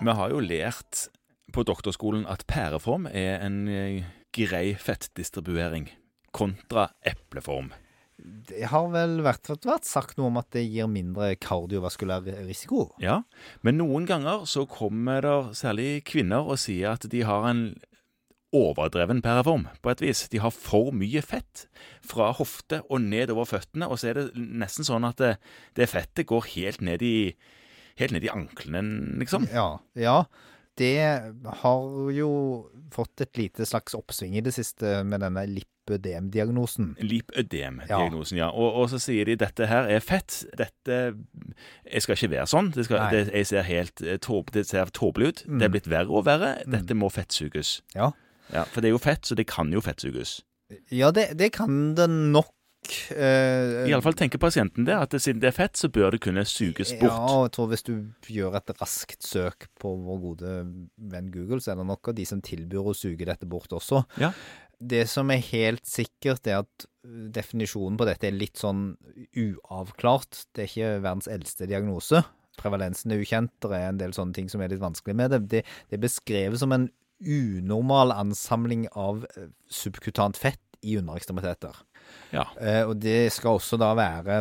Vi har jo lært på doktorskolen at pæreform er en eh, grei fettdistribuering kontra epleform. Det har vel vært, vært sagt noe om at det gir mindre kardiovaskulær risiko. Ja, men noen ganger så kommer det særlig kvinner og sier at de har en overdreven pæreform, på et vis. De har for mye fett fra hofte og nedover føttene, og så er det nesten sånn at det, det fettet går helt ned i helt ned i anklene, liksom. Ja, ja. Det har jo fått et lite slags oppsving i det siste med denne lipødem-diagnosen. Lipødem-diagnosen, ja. Og, og, så sier de dette her er fett. Dette Jeg skal ikke være sånn. Det, skal, det jeg ser helt det ser tåpelig ut. Mm. Det er blitt verre og verre. Mm. Dette må fettsuges. Ja. ja. For det er jo fett, så det kan jo fettsuges. Ja, det, det kan det nok Uh, Iallfall tenker pasienten det, at siden det er fett, så bør det kunne suges bort. Ja, og jeg tror hvis du gjør et raskt søk på vår gode venn Google, så er det nok av de som tilbyr å suge dette bort også. Ja. Det som er helt sikkert, er at definisjonen på dette er litt sånn uavklart. Det er ikke verdens eldste diagnose. Prevalensen er ukjent, det er en del sånne ting som er litt vanskelig med det. Det, det beskrevet som en unormal ansamling av subkutant fett i underekstremiteter. Ja. Eh, og det skal også da være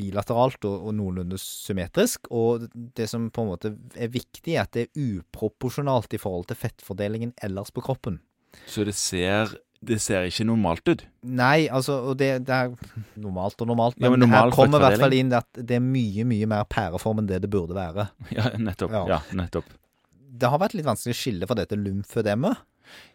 bilateralt og, og, noenlunde symmetrisk. Og det som på en måte er viktig, er at det er uproporsjonalt i forhold til fettfordelingen ellers på kroppen. Så det ser det ser ikke normalt ut? Nei, altså, og det, det er normalt og normalt. Men, ja, men normal her kommer i hvert fall inn at det er mye, mye mer pæreform enn det det burde være. Ja, nettopp. Ja. ja nettopp. Det har vært litt vanskelig å skille fra dette lymfødemet.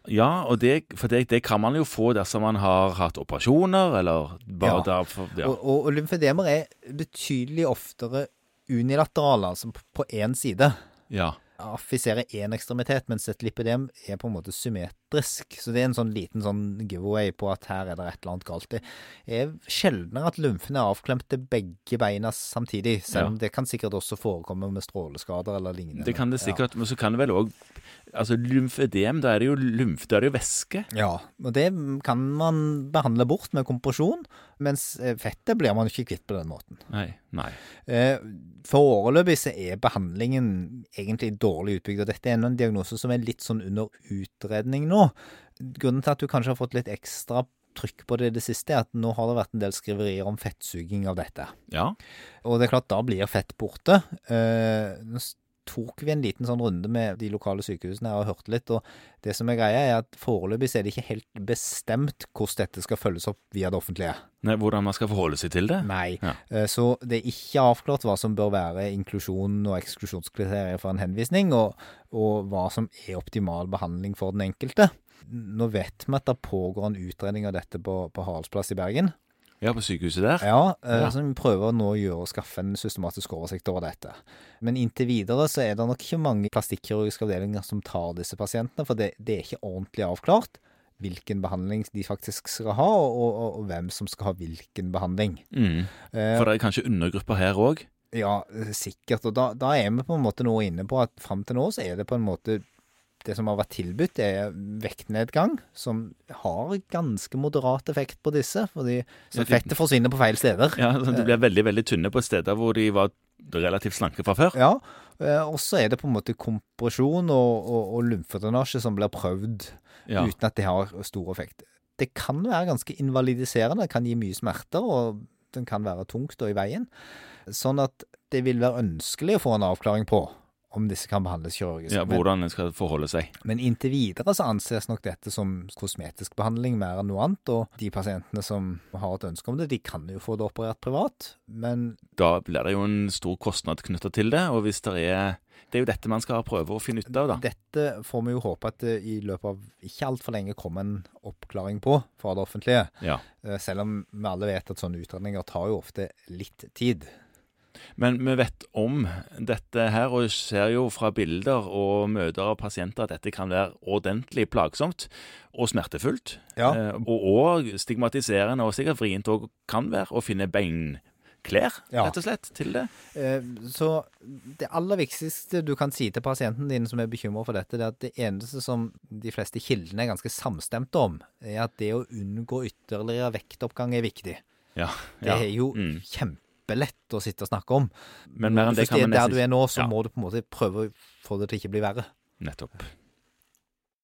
Ja, og det, for det, det, kan man jo få dersom man har hatt operasjoner, eller bare ja. derfor ja. Og, og, og lymfedemer er betydelig oftere unilaterale, altså på én side. Ja affiserer én ekstremitet, mens et lipidem er på en måte symmetrisk. Så det er en sånn liten sånn giveaway på at her er det et eller annet galt. Det er sjeldnere at lymfen er avklemt til begge beina samtidig, selv om ja. det kan sikkert også forekomme med stråleskader eller lignende. Det kan det sikkert, ja. men så kan det vel òg Altså lymfødem, da er det jo lymf, da er det jo væske. Ja, og det kan man behandle bort med kompresjon, mens eh, fettet blir man ikke kvitt på den måten. Nei, nei. Eh, Foreløpig så er behandlingen egentlig dårlig utbygd, og dette er en diagnose som er litt sånn under utredning nå. Grunnen til at du kanskje har fått litt ekstra trykk på det i det siste, er at nå har det vært en del skriverier om fettsuging av dette. Ja. Og det er klart, da blir fett borte. Eh, tok vi en liten sånn runde med de lokale sykehusene og hørte litt. og Det som er greia, er at foreløpig er det ikke helt bestemt hvordan dette skal følges opp via det offentlige. Nei, Hvordan man skal forholde seg til det? Nei. Ja. Eh, så det er ikke avklart hva som bør være inklusjon og eksklusjonskriterier for en henvisning, og, og hva som er optimal behandling for den enkelte. Nå vet vi at det pågår en utredning av dette på, på Haraldsplass i Bergen. Ja, på sykehuset der? Ja, ja. så som prøver nå å gjøre skaffe en systematisk oversikt over dette. Men inntil videre så er det nok ikke mange plastikkirurgiske avdelinger som tar disse pasientene, for det, det, er ikke ordentlig avklart hvilken behandling de faktisk skal ha, og, og, og hvem som skal ha hvilken behandling. Mm. Eh, for det er kanskje undergrupper her òg? Ja, sikkert. Og da, da, er vi på en måte nå inne på at fram til nå så er det på en måte det som har vært tilbudt, er vektnedgang, som har ganske moderat effekt på disse. fordi fettet forsvinner på feil steder. Ja, De blir veldig veldig tynne på steder hvor de var relativt slanke fra før. Ja, eh, og så er det på en måte kompresjon og, og, og lymfedrenasje som blir prøvd ja. uten at det har stor effekt. Det kan være ganske invalidiserende, det kan gi mye smerter, og den kan være tungt og i veien. Sånn at det vil være ønskelig å få en avklaring på om disse kan behandles kirurgisk. Ja, Hvordan en skal forholde seg. Men inntil videre så anses nok dette som kosmetisk behandling mer enn noe annet. Og de pasientene som har et ønske om det, de kan jo få det operert privat, men Da blir det jo en stor kostnad knytta til det, og hvis det er det er jo dette man skal prøve å finne ut av, da. Dette får vi jo håpe at det i løpet av ikke altfor lenge kommer en oppklaring på fra det offentlige. Ja. Eh, selv om vi alle vet at sånne utredninger tar jo ofte litt tid. Men vi vet om dette her, og ser jo fra bilder og møter av pasienter at dette kan være ordentlig plagsomt og smertefullt. Ja. Eh, og, og stigmatiserende, og sikkert vrient òg kan være å finne beinklær, ja. rett og slett, til det. Eh, så det aller viktigste du kan si til pasienten din som er bekymra for dette, det er at det eneste som de fleste kildene er ganske samstemte om, er at det å unngå ytterligere vektoppgang er viktig. Ja, ja. Det er jo mm. kjempe kjempelett å sitte og snakke om. Men mer enn det kan man er der du er nå, så Ja. må du på en måte prøve å få det til ikke bli verre. Nettopp.